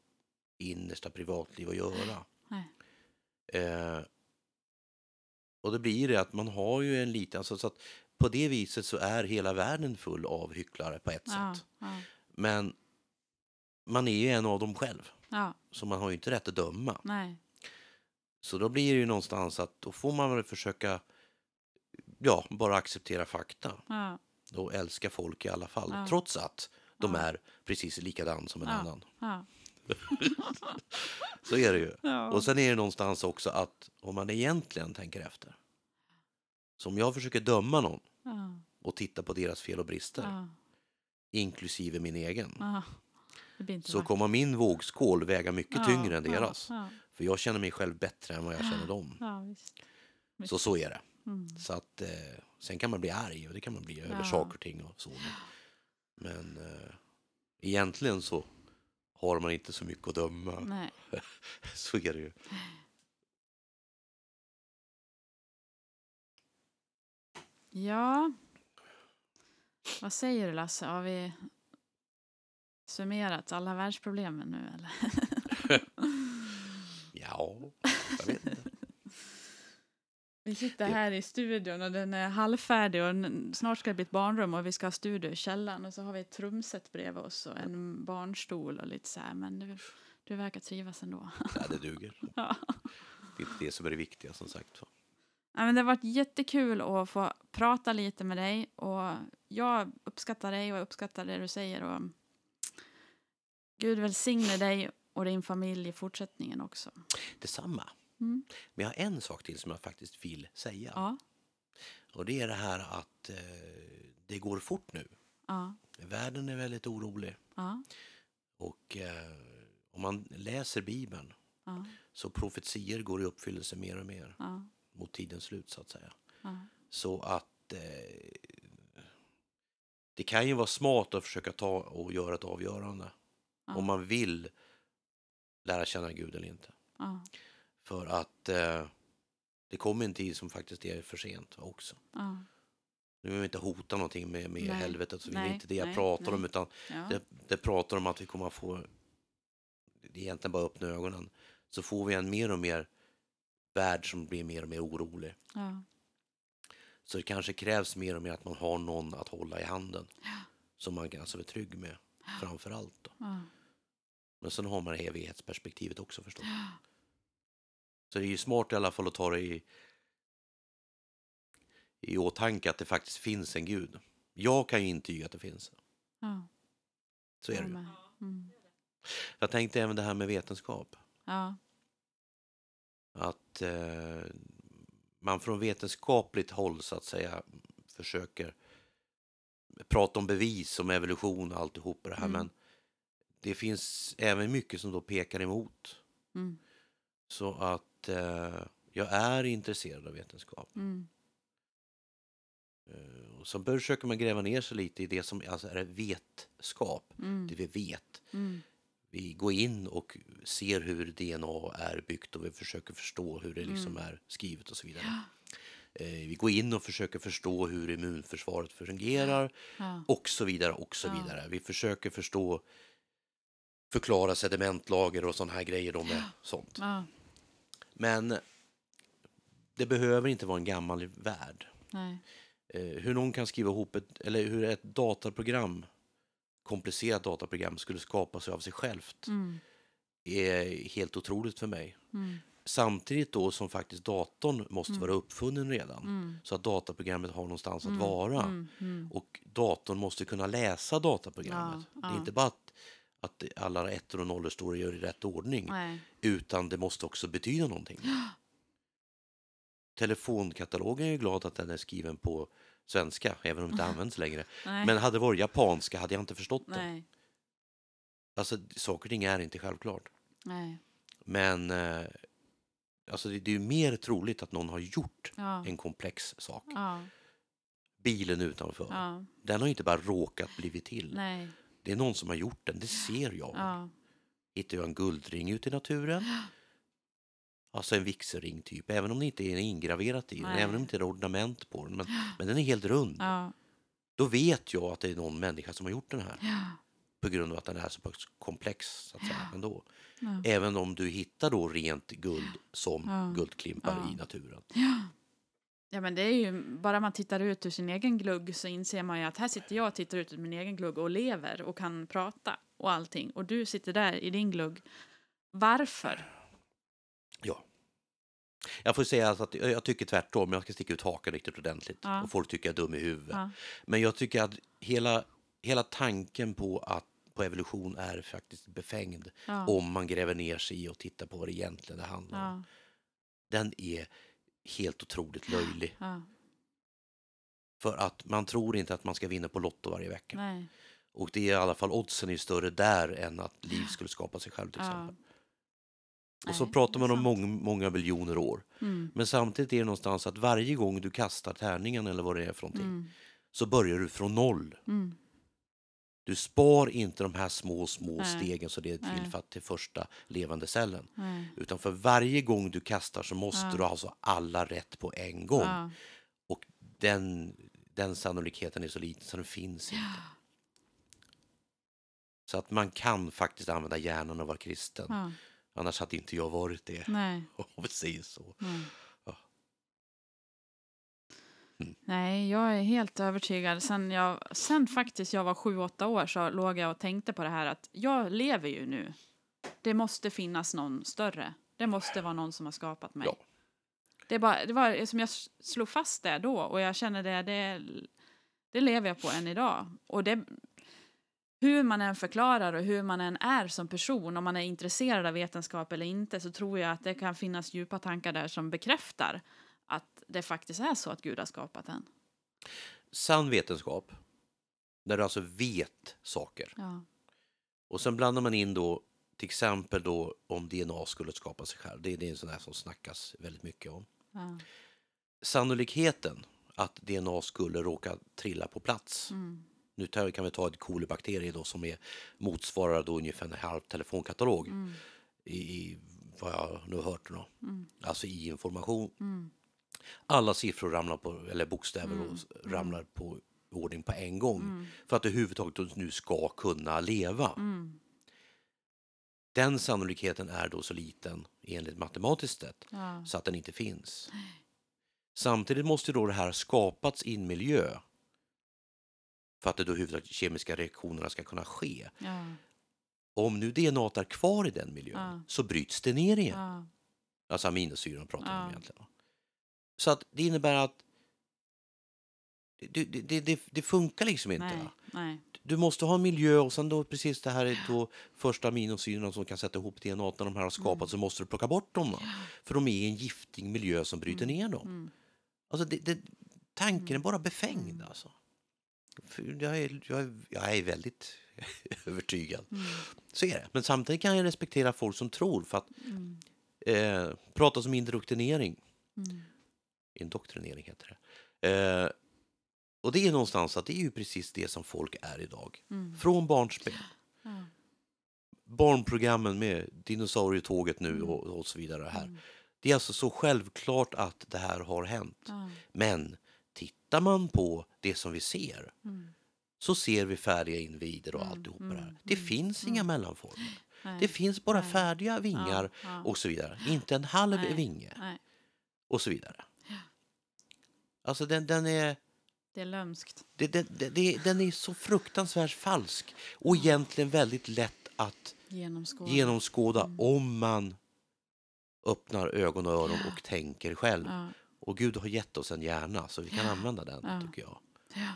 innersta privatliv att göra. Eh, och det blir det att man har ju en liten, alltså, så att på det viset så är hela världen full av hycklare på ett Ja, sätt. ja, Men man är ju en av dem själv, ja, så man har ju inte rätt att döma. nej, Så då blir det ju någonstans att då får man väl försöka, ja, bara acceptera fakta ja, och älska folk i alla fall, Ja. trots att de Ja. är precis likadan som en annan. Så är det ju. ja. Och sen är det någonstans också att om man egentligen tänker efter, så om jag försöker döma någon och titta på deras fel och brister, inklusive min egen, så vackert. kommer min vågskål väga mycket tyngre än deras. För jag känner mig själv bättre än vad jag känner dem. Så så är det. Mm. Så att, eh, sen kan man bli arg och det kan man bli över Ja. saker och ting och så. Men, men eh, egentligen så har man inte så mycket att döma. Nej. Så är det ju. Ja. Vad säger du Lasse? Har vi summerat alla världsproblemen nu eller? Ja, jag vet inte. Vi sitter här i studion och den är halvfärdig och snart ska det bli ett barnrum och vi ska ha studio i källaren och så har vi ett trumset bredvid oss och en barnstol och lite så här men du, du verkar trivas ändå. Ja, det duger. Ja. Det är det som är det viktiga som sagt. Ja, men det har varit jättekul att få prata lite med dig och jag uppskattar dig och jag uppskattar det du säger och Gud välsigne dig och din familj i fortsättningen också. Detsamma. Mm. Men jag har en sak till som jag faktiskt vill säga. Ja, Och det är det här att eh, det går fort nu. ja, Världen är väldigt orolig. ja, Och eh, om man läser Bibeln så profetier går i uppfyllelse mer och mer mot tidens slut så att säga. Så att eh, det kan ju vara smart att försöka ta och göra ett avgörande. Om man vill lära känna Gud eller inte. Ja, För att eh, det kommer en tid som faktiskt är för sent också. ja, Nu vill vi inte hota någonting med, med Nej. helvetet, så det är Nej, inte det jag nej, pratar om, nej. utan ja, det, det pratar om att vi kommer att få, det är egentligen bara öppna ögonen, så får vi en mer och mer värld som blir mer och mer orolig. ja, Så det kanske krävs mer och mer att man har någon att hålla i handen. Som man kan alltså vara trygg med, framför allt. Då. ja, Men sen har man evighetsperspektivet också förstås. Så det är ju smart i alla fall att ta det i, i åtanke att det faktiskt finns en gud. Jag kan ju intyga att det finns. ja, Så är det ju. Mm. Jag tänkte även det här med vetenskap. Ja, Att eh, man från vetenskapligt håll så att säga försöker prata om bevis, om evolution och alltihop det här. Mm. Men det finns även mycket som då pekar emot. mm, Så att eh, jag är intresserad av vetenskap. mm, Eh, och så försöker man gräva ner sig lite i det som alltså är vetskap, mm, det vi vet. mm, Vi går in och ser hur DNA är byggt och vi försöker förstå hur det liksom Mm. är skrivet och så vidare. Eh, vi går in och försöker förstå hur immunförsvaret fungerar ja, och så vidare och så Ja. vidare. Vi försöker förstå, förklara sedimentlager och sådana här grejer då med sånt. ja, Men det behöver inte vara en gammal värld. nej, Eh, hur någon kan skriva ihop ett, eller hur ett dataprogram, komplicerat dataprogram, skulle skapa sig av sig självt mm, är helt otroligt för mig. mm, Samtidigt då som faktiskt datorn måste vara uppfunnen redan. mm, Så att dataprogrammet har någonstans att Mm, vara. mm, mm. Och datorn måste kunna läsa dataprogrammet. Ja, Det är ja. inte bara att, att alla ettor och nollor står i rätt ordning. nej, Utan det måste också betyda någonting. Telefonkatalogen är glad att den är skriven på svenska, även om det inte används längre. nej, Men hade det varit japanska hade jag inte förstått det. nej, Alltså, saker och ting är inte självklart. nej, Men eh, alltså, det, det är ju mer troligt att någon har gjort ja, en komplex sak. ja, Bilen utanför, ja, den har inte bara råkat blivit till. nej, Det är någon som har gjort den, det ser jag. ja, Hittar jag en guldring ute i naturen, alltså en vigselring typ, även om det inte är ingraverat i den, Nej. även om det inte är ornament på den, men, men den är helt rund. ja, Då vet jag att det är någon människa som har gjort den här. ja, På grund av att den är så komplex. Så att säga, ändå. Även om du hittar då rent guld som guldklimpar i naturen. Ja men det är ju, bara man tittar ut ur sin egen glugg så inser man ju att här sitter jag och tittar ut ur min egen glugg och lever och kan prata och allting. Och du sitter där i din glugg. Varför? Ja. Jag får säga att jag tycker tvärtom, jag ska sticka ut hakan riktigt ordentligt. Ja. Och folk tycker jag är dum i huvudet. Ja, Men jag tycker att hela, hela tanken på, att, på evolution är faktiskt befängd. ja, Om man gräver ner sig i och tittar på vad det egentligen handlar om. Den är helt otroligt löjlig. ja, För att man tror inte att man ska vinna på Lotto varje vecka. Nej. Och det är i alla fall oddsen är större där än att liv skulle skapa sig själv till Ja. exempel. Och så Nej, pratar man om många, många miljoner år. Mm. Men samtidigt är det någonstans att varje gång du kastar tärningen eller vad det är för någonting Mm. så börjar du från noll. Mm. Du spar inte de här små, små Nej. stegen så det är till för till första levande cellen. Nej. Utan för varje gång du kastar så måste Ja. du alltså alla rätt på en gång. Ja. Och den, den sannolikheten är så liten så den finns inte. Så att man kan faktiskt använda hjärnan och vara kristen. Ja. Annars hade inte jag varit det. Nej. Om vi säger så. Nej. Nej, jag är helt övertygad. Sen, jag, sen faktiskt jag var sju, åtta år så låg jag och tänkte på det här att jag lever ju nu. Det måste finnas någon större. Det måste vara någon som har skapat mig. Ja. Det, bara, det var som jag slog fast det då och jag känner det, det, det lever jag på än idag. Och det, hur man än förklarar och hur man än är som person, om man är intresserad av vetenskap eller inte, så tror jag att det kan finnas djupa tankar där som bekräftar det faktiskt är så att Gud har skapat en. Sann vetenskap, där du alltså vet saker. Ja. Och sen blandar man in då till exempel då om DNA skulle skapa sig själv. Det, det är en sån där som snackas väldigt mycket om. Ja. Sannolikheten att DNA skulle råka trilla på plats. Mm. Nu kan vi ta ett kolibakterie då som är, motsvarar då ungefär en halv telefonkatalog Mm. i, i vad jag nu hört. Då. Mm. Alltså i information. Alla siffror ramlar på, eller bokstäver Mm. ramlar på ordning på en gång. Mm. För att det överhuvudtaget nu ska kunna leva. Mm. Den sannolikheten är då så liten enligt matematiskt sätt Ja. så att den inte finns. Samtidigt måste då det här skapats i en miljö för att det då överhuvudtaget kemiska reaktionerna ska kunna ske. Ja. Om nu DNA är kvar i den miljön Ja. så bryts det ner igen. Alltså aminosyrorna pratar vi om egentligen. Så att det innebär att det, det, det, det, funkar liksom inte. Nej. Nej. Du måste ha en miljö och sen då precis det här är då första aminosyrorna som kan sätta ihop DNA när de här har skapats Mm. så måste du plocka bort dem. Då. För de är i en giftig miljö som bryter ner dem. Mm. Alltså det, tanken är Mm. bara befängd Mm. alltså. Jag är, jag, är, jag är väldigt övertygad. Mm. Så är det. Men samtidigt kan jag respektera folk som tror för att Mm. eh, pratas om indoktrinering. Mm. Indoktrinering heter det. Eh, och det är någonstans att det är ju precis det som folk är idag. Mm. Från barnsben. Ja. Barnprogrammen med dinosaurietåget nu Mm. och, och så vidare här. Mm. Det är alltså så självklart att det här har hänt. Men tittar man på det som vi ser Mm. så ser vi färdiga individer och Mm, alltihopa mm, det här. Det mm, finns mm. inga mellanformer. Nej. Det finns bara färdiga vingar Ja, ja. och så vidare. Inte en halv Nej. vinge Nej. och så vidare. Alltså den, den är... Det är lömskt. Det, det, det, det, den är så fruktansvärt falsk och egentligen väldigt lätt att Genomskåda. genomskåda Mm. om man öppnar ögon och öron och tänker själv. Ja. Och Gud har gett oss en hjärna så vi kan använda den, Ja. tycker jag. Ja.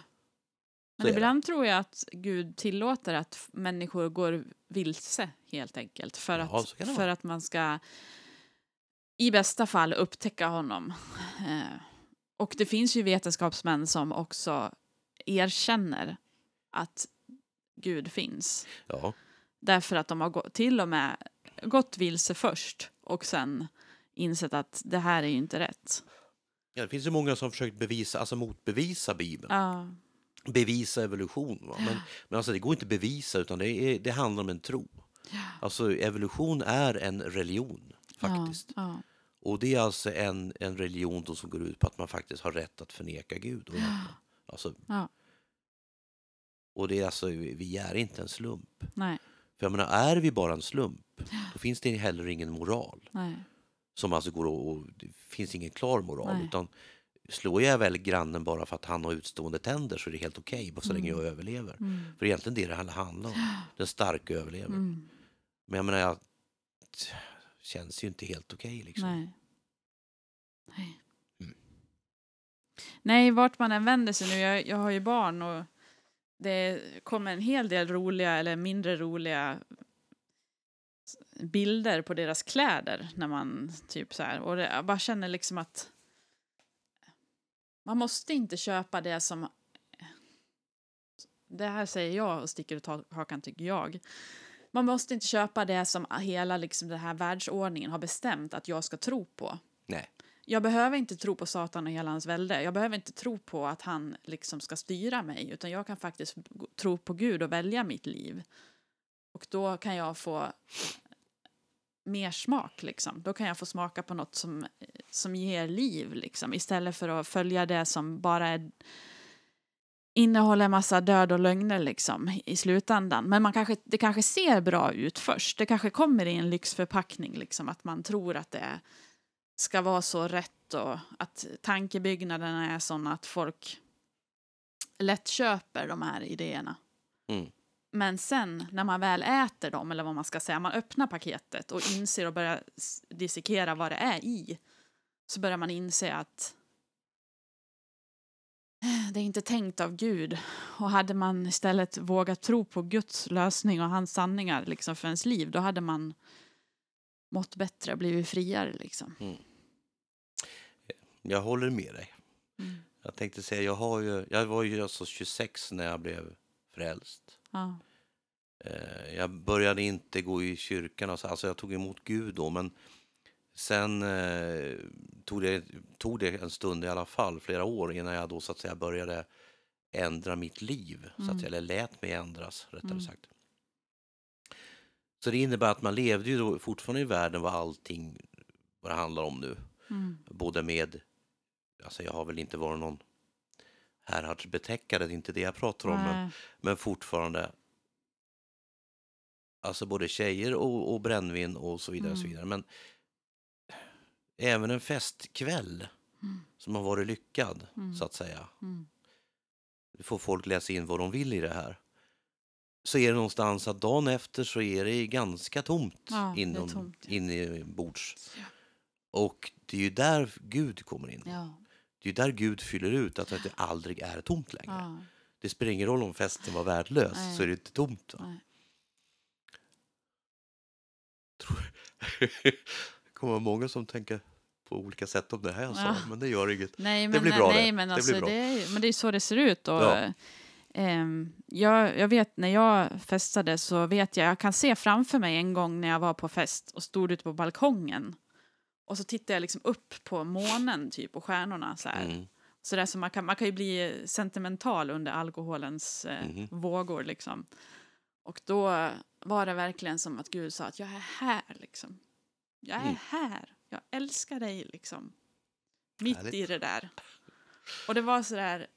Men ibland tror jag att Gud tillåter att människor går vilse helt enkelt. För, Ja, att, för vara. att man ska i bästa fall upptäcka honom. Och det finns ju vetenskapsmän som också erkänner att Gud finns. Ja, Därför att de har gå- till och med gått vilse först och sen insett att det här är ju inte rätt. ja det finns ju många som försökt bevisa, alltså motbevisa Bibeln. Ja, Bevisa evolution. Va? Men, men alltså det går inte att bevisa utan det, är, det handlar om en tro. Alltså evolution är en religion faktiskt. Ja, Och det är alltså en, en religion då som går ut på att man faktiskt har rätt att förneka Gud. Och. Alltså, ja, och det är alltså, vi är inte en slump. nej, För jag menar, är vi bara en slump, då finns det heller ingen moral. nej, Som alltså går att, och det finns ingen klar moral. Nej. Utan slår jag väl grannen bara för att han har utstående tänder så är det helt okej, bara så länge Mm. jag överlever. mm, För egentligen det det handlar om. Den starka överlever. mm, Men jag menar, jag, känns ju inte helt okej liksom. nej. Nej. Mm. Nej, vart man än vänder sig nu, jag, jag har ju barn och det kommer en hel del roliga eller mindre roliga bilder på deras kläder när man typ så här och det, jag bara känner liksom att man måste inte köpa det som... Det här säger jag och sticker ut ha- hakan tycker jag. Man måste inte köpa det som hela liksom, den här världsordningen har bestämt att jag ska tro på. Nej. Jag behöver inte tro på Satan och hela hans välde. Jag behöver inte tro på att han liksom ska styra mig. Utan jag kan faktiskt tro på Gud och välja mitt liv. Och då kan jag få mer smak. Liksom. Då kan jag få smaka på något som, som ger liv. Liksom. Istället för att följa det som bara är, innehåller en massa död och lögner liksom, i- slutändan. Men man kanske, det kanske ser bra ut först. Det kanske kommer i en lyxförpackning. Liksom, att man tror att det ska vara så rätt och att tankebyggnaderna är sådana att folk lätt köper de här idéerna. Mm. Men sen när man väl äter dem, eller vad man ska säga, man öppnar paketet och inser och börjar dissekera vad det är i, så börjar man inse att det är inte tänkt av Gud. Och hade man istället vågat tro på Guds lösning och hans sanningar liksom för ens liv, då hade man mått bättre och blivit friare. Liksom. Jag håller med dig. Mm. Jag tänkte säga, jag, har ju, jag var ju alltså 26 när jag blev frälst. Ja. Eh, Jag började inte gå i kyrkan, alltså, alltså jag tog emot Gud då, men sen eh, tog, det, tog det en stund i alla fall, flera år, innan jag då så att säga började ändra mitt liv, så Mm. att säga, eller lät mig ändras, rättare Mm. sagt. Så det innebär att man levde ju då fortfarande i världen vad allting, vad det handlar om nu, Mm. både med, alltså jag har väl inte varit någon häradsbetäckare, det är inte det jag pratar om, men men fortfarande alltså både tjejer och, och brännvin och så vidare. Och så Mm. vidare. Men även en festkväll Mm. som har varit lyckad, Mm. så att säga. Mm. Det får folk läsa in vad de vill i det här. Så är det någonstans att dagen efter så är det ganska tomt Ja, inom, tomt. inombords. Ja. Och det är ju där Gud kommer in. Ja. Det är där Gud fyller ut att det aldrig är tomt längre. Ja. Det spelar ingen roll om festen var värdelös Nej. så är det inte tomt. Va? Nej. Det kommer vara många som tänker på olika sätt om det här jag sa, Ja. men det gör inget. Nej, Det men, blir bra det. nej, men, Det alltså, blir bra. det är, men det är så det ser ut. Och, Ja. ehm, jag, jag vet när jag festade så vet jag, jag kan se framför mig en gång när jag var på fest och stod ute på balkongen. Och så tittade jag liksom upp på månen typ och stjärnorna så här. Mm. Så där, så man, kan, man kan ju bli sentimental under alkoholens eh, Mhm. vågor liksom. Och då var det verkligen som att Gud sa att jag är här liksom. Jag är Mm. här. Jag älskar dig liksom. Mitt Härligt. i det där. Och det var så där.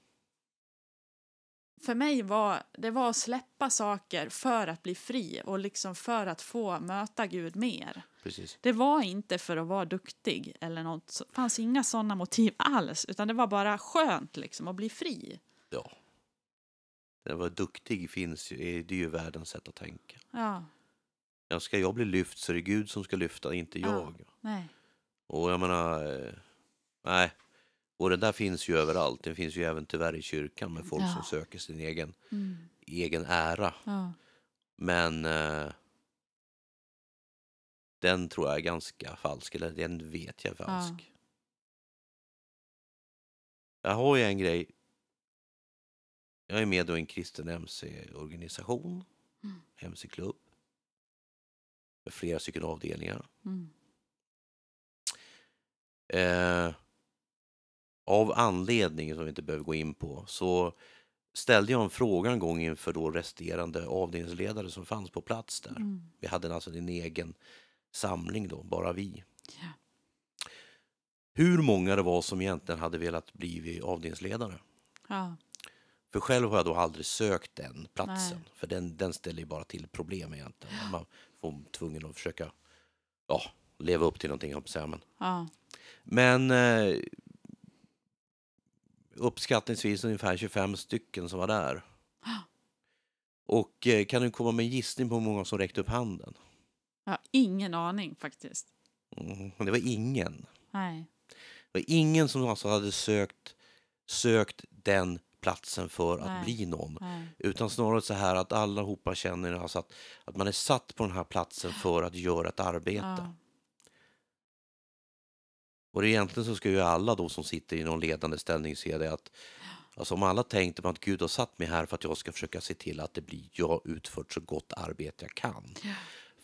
För mig var det var att släppa saker för att bli fri och liksom för att få möta Gud mer. Precis. Det var inte för att vara duktig eller något. Det fanns inga sådana motiv alls. Utan det var bara skönt liksom att bli fri. Ja. Den var duktig finns ju, det är ju världens sätt att tänka. Ja, Ja, ska jag bli lyft så är det Gud som ska lyfta, inte Ja. jag. nej. Och jag menar, eh, nej. Och det där finns ju överallt. Det finns ju även tyvärr i kyrkan med folk Ja. som söker sin egen, Mm. egen ära. Ja. Men eh, den tror jag är ganska falsk, eller den vet jag är falsk. Jag har ju en grej. Jag är med i en kristen MC-organisation, Mm. MC-klubb. Flera stycken avdelningar. Mm. Eh, av anledning som vi inte behöver gå in på så ställde jag en fråga en gång inför då resterande avdelningsledare som fanns på plats där. Mm. Vi hade alltså en egen samling då, bara vi. Ja. Hur många det var som egentligen hade velat bli avdelningsledare. Ja. För själv har jag då aldrig sökt den platsen. Nej. För den, den ställer ju bara till problem egentligen. Man får tvungen att försöka ja, leva upp till någonting, jag säga. Men, Ja. men eh, uppskattningsvis ungefär 25 stycken som var där. Och eh, kan du komma med en gissning på hur många som räckte upp handen? Har ingen aning faktiskt. Mm, det var ingen. Nej. Det var ingen som alltså hade sökt, sökt den platsen för att Nej. bli någon. Nej. Utan snarare så här att allihopa känner alltså att, att man är satt på den här platsen för att göra ett arbete. Ja. Och det egentligen så ska ju alla då som sitter i någon ledande ställning se det att alltså om alla tänkte på att Gud har satt mig här för att jag ska försöka se till att det blir jag utfört så gott arbete jag kan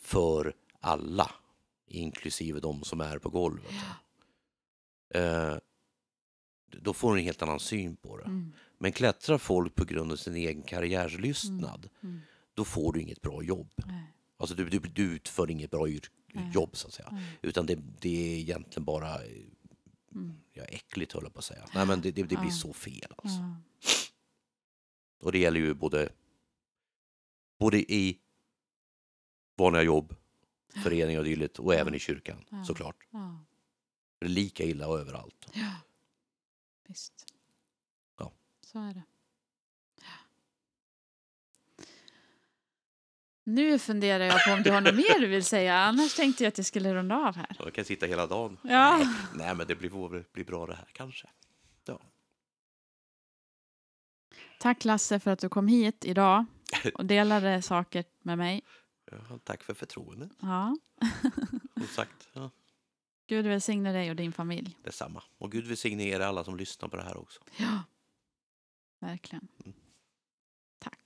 för alla, inklusive de som är på golvet. Eh, då får du en helt annan syn på det. Mm. Men klättrar folk på grund av sin egen karriärslystnad, Mm. då får du inget bra jobb. Nej. Alltså du, du, du utför inget bra jobb så att säga. Nej. Utan det, det är egentligen bara eh, Mm. ja, äckligt höll jag på att säga. Nej men det, det, det blir så fel alltså. Och det gäller ju både, både i vanliga jobb, föreningar och dylikt och även i kyrkan såklart. Det är lika illa överallt. ja. Visst. Ja. Så är det. Nu funderar jag på om du har något mer du vill säga. Annars tänkte jag att jag skulle runda av här. Jag kan sitta hela dagen. Ja. Nej, nej men det blir, blir bra det här kanske. Tack Lasse för att du kom hit idag och delade saker med mig. Ja, tack för förtroendet. Ja. Som sagt, ja, Gud välsigne dig och din familj. detsamma. Och Gud välsigne er alla som lyssnar på det här också. Ja. Verkligen. Mm. Tack.